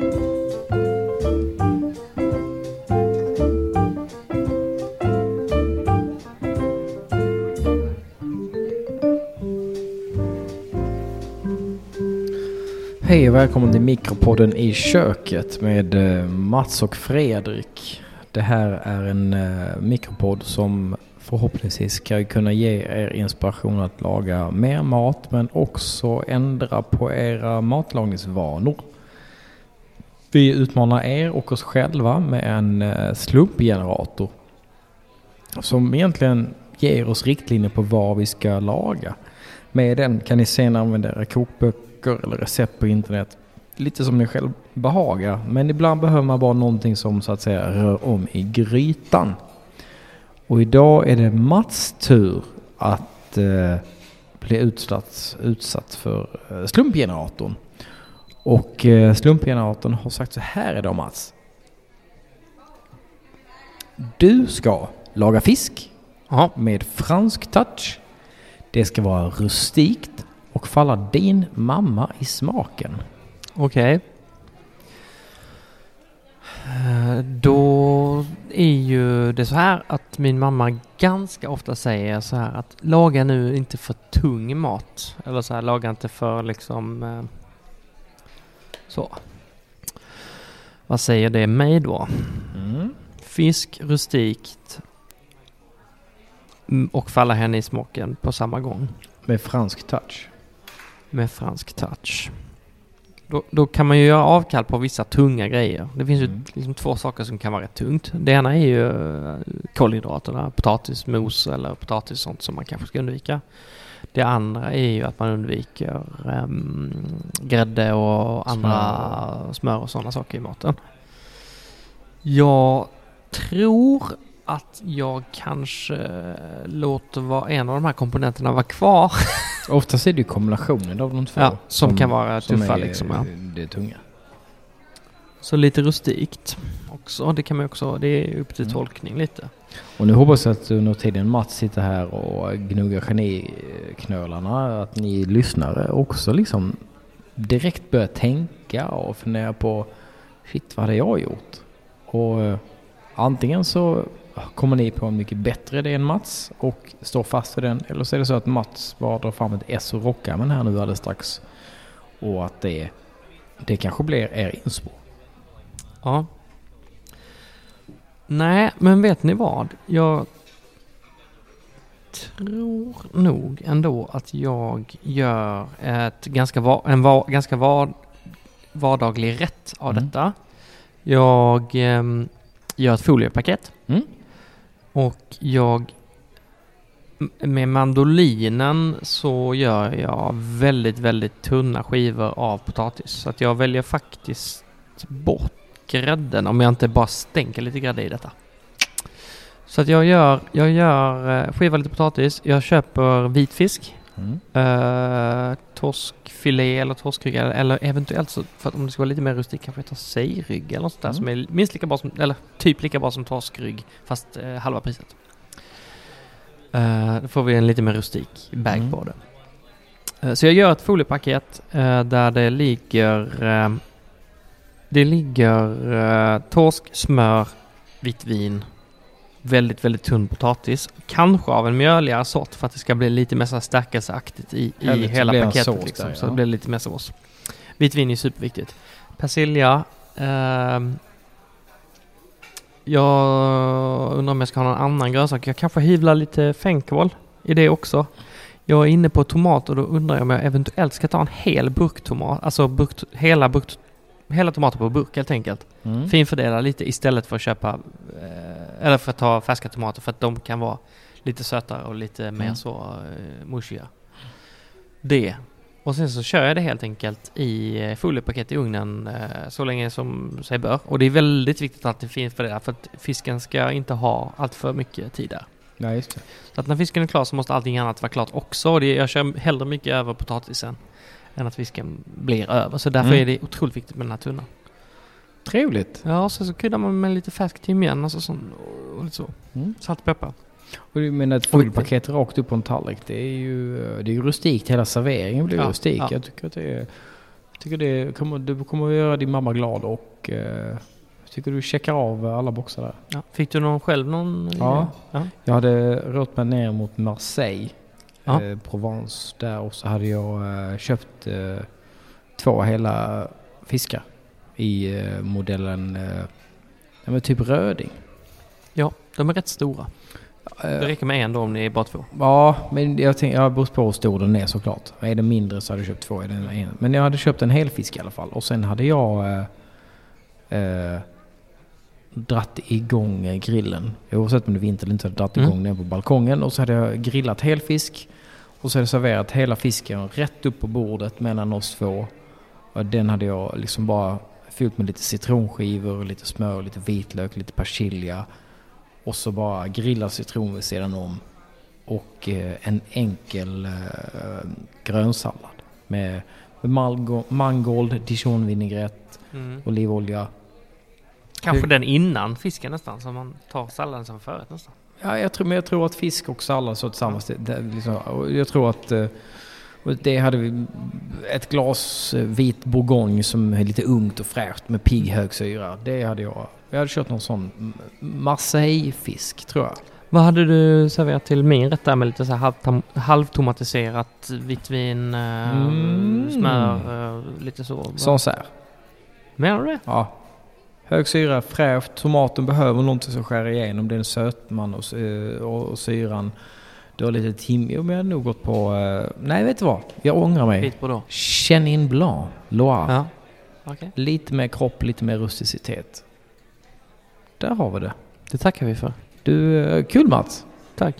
Hej och välkommen till Mikropodden i köket med eh, Mats och Fredrik. Det här är en eh, mikropodd som förhoppningsvis ska kunna ge er inspiration att laga mer mat men också ändra på era matlagningsvanor. Vi utmanar er och oss själva med en eh, slumpgenerator som egentligen ger oss riktlinjer på vad vi ska laga. Med den kan ni sen använda era kokböcker eller recept på internet. Lite som ni själv behagar. Men ibland behöver man bara någonting som så att säga rör om i grytan. Och idag är det Mats tur att eh, bli utsatt, utsatt för eh, slumpgeneratorn. Och eh, slumpgeneratorn har sagt så här idag Mats. Du ska laga fisk Ja, med fransk touch. Det ska vara rustikt och falla din mamma i smaken. okej. Eh, Då är ju det så här att min mamma ganska ofta säger så här att laga nu inte för tung mat. Eller så här, laga inte för liksom eh, så. Vad säger det mig då? Mm. Fisk, rustikt mm, och falla henne i smaken på samma gång. Med fransk touch. med fransk touch. Då, då kan man ju göra avkall på vissa tunga grejer. Det finns Mm. ju liksom två saker som kan vara rätt tungt. Det ena är ju eh, kolhydraterna, potatismos eller potatis sånt som man kanske ska undvika. Det andra är ju att man undviker um, grädde och andra smör och sådana saker i maten. Jag tror att jag kanske låter vara en av de här komponenterna vara kvar. Oftast är det ju kombinationen av de två. Ja, som kan vara tuffa är, liksom, ja. Det tunga. Så lite rustikt också. Det kan man också, det är upp till Mm. tolkning lite. Och nu hoppas jag att under tiden Mats sitter här och gnuggar geniknölarna att ni lyssnare också liksom direkt börjar tänka och fundera på shit vad hade jag gjort? Och eh, antingen så kommer ni på en mycket bättre idé än Mats och står fast för den eller så är det så att Mats bara drar fram ett S och rockar med den här nu alldeles strax och att det, det kanske blir er inspo. Ja. Nej, men vet ni vad? Jag tror nog ändå att jag gör ett ganska, va, en va, ganska va, vardaglig rätt av Mm. detta. Jag ehm, gör ett foliepaket. Mm. Och jag med mandolinen så gör jag väldigt, väldigt tunna skivor av potatis. Så att jag väljer faktiskt bort grädden om jag inte bara stänker lite grädde i detta. Så att jag gör, jag gör eh, skivar lite potatis. Jag köper vitfisk. Mm. Uh, torskfilé eller torskrygg eller, eventuellt så för att om det ska vara lite mer rustik kanske jag tar sejrygg eller något sånt där Mm. som är minst lika bra som, eller typ lika bra som torskrygg fast eh, halva priset. Eh, då får vi en lite mer rustik bag Mm. på det. Så jag gör ett foliepaket där det ligger det ligger torsk, smör, vitt vin, väldigt, väldigt tunn potatis. Kanske av en mjöligare sort för att det ska bli lite mer så stärkelseaktigt i, i Härligt, så hela paketet. liksom, där, Så ja. det blir lite mer sås. Vitt vin är superviktigt. Persilja. ehm, jag undrar om jag ska ha någon annan grönsak. Jag kanske hyvlar lite fänkål i det också. Jag är inne på tomat och då undrar jag om jag eventuellt ska ta en hel burktomat. Alltså burk, hela, burk, hela tomater på burk helt enkelt Mm. finfördela lite istället för att köpa eh, eller för att ta färska tomater för att de kan vara lite sötare och lite mer Mm. så eh, mushiga. Det. Och sen så kör jag det helt enkelt i eh, foliepaket i ugnen eh, så länge som sig bör. Och det är väldigt viktigt att det finns för det för att fisken ska inte ha allt för mycket tid där. Ja, just det. Så att när fisken är klar så måste allting annat vara klart också. Och det, jag kör hellre mycket över potatisen än att fisken blir över. Så därför Mm. är det otroligt viktigt med den här tunnan. Trevligt. Ja, och så, så kryddar man med lite färsk timjan alltså sån, och lite så. Mm. Salt och peppar. Och du menar ett fullpaket rakt upp på en tallrik, det är ju, det är ju rustikt. Hela serveringen blir Ja, rustik. ja. Jag tycker att det är Tycker det kommer, du kommer att göra din mamma glad och eh, tycker du checkar av alla boxar där. Ja. Fick du någon själv någon? Ja. ja. Jag hade rört mig ner mot Marseille, Ja. eh, Provence där och så hade jag eh, köpt eh, två hela fiskar i eh, modellen eh, ja, typ röding. ja, de är rätt stora. Det Eh, räcker med en då om ni är bara två. Ja, men jag tänkte, jag beror på hur stor den är såklart. Är den mindre så hade jag köpt två. Är den en. Men jag hade köpt en hel fisk i alla fall. Och sen hade jag eh, eh, dratt igång grillen. Oavsett om det är vinter eller inte, hade jag dratt Mm. igång den på balkongen. Och så hade jag grillat helfisk. Och så hade jag serverat hela fisken rätt upp på bordet mellan oss två. Och den hade jag liksom bara fyllt med lite citronskivor, lite smör, lite vitlök, lite persilja. Och så bara grilla citron vid sidan om. Och eh, en enkel eh, grönsallad. Med, mangold, dijonvinägrett, Mm. olivolja. Kanske den innan fisken nästan, så man tar salladen som förrätt nästan. Ja, jag tror, men jag tror att fisk och sallad så tillsammans. Det, det, liksom, jag tror att eh, och det hade vi ett glas eh, vit bourgogne som är lite ungt och fräscht med pigg hög syra. Det hade jag. Jag hade kört någon sån Marseille-fisk tror jag. Vad hade du serverat till min rätt där med lite så här halvtom- halvtomatiserat vitt vin, eh, Mm. smör, eh, lite så? Sancerre. Menar du det? Ja. Hög syra, fräscht. Tomaten behöver någonting som skär igenom den sötman och, och, och syran. Du har lite timjan, men jag hade nog gått på... eh, nej, vet du vad? Jag ångrar mig. Vit bordeaux? Chenin Blanc, Loire. Ja. Okej. Lite mer kropp, lite mer rusticitet. Där har vi det. Det tackar vi för. Du, eh, kul Mats! Tack.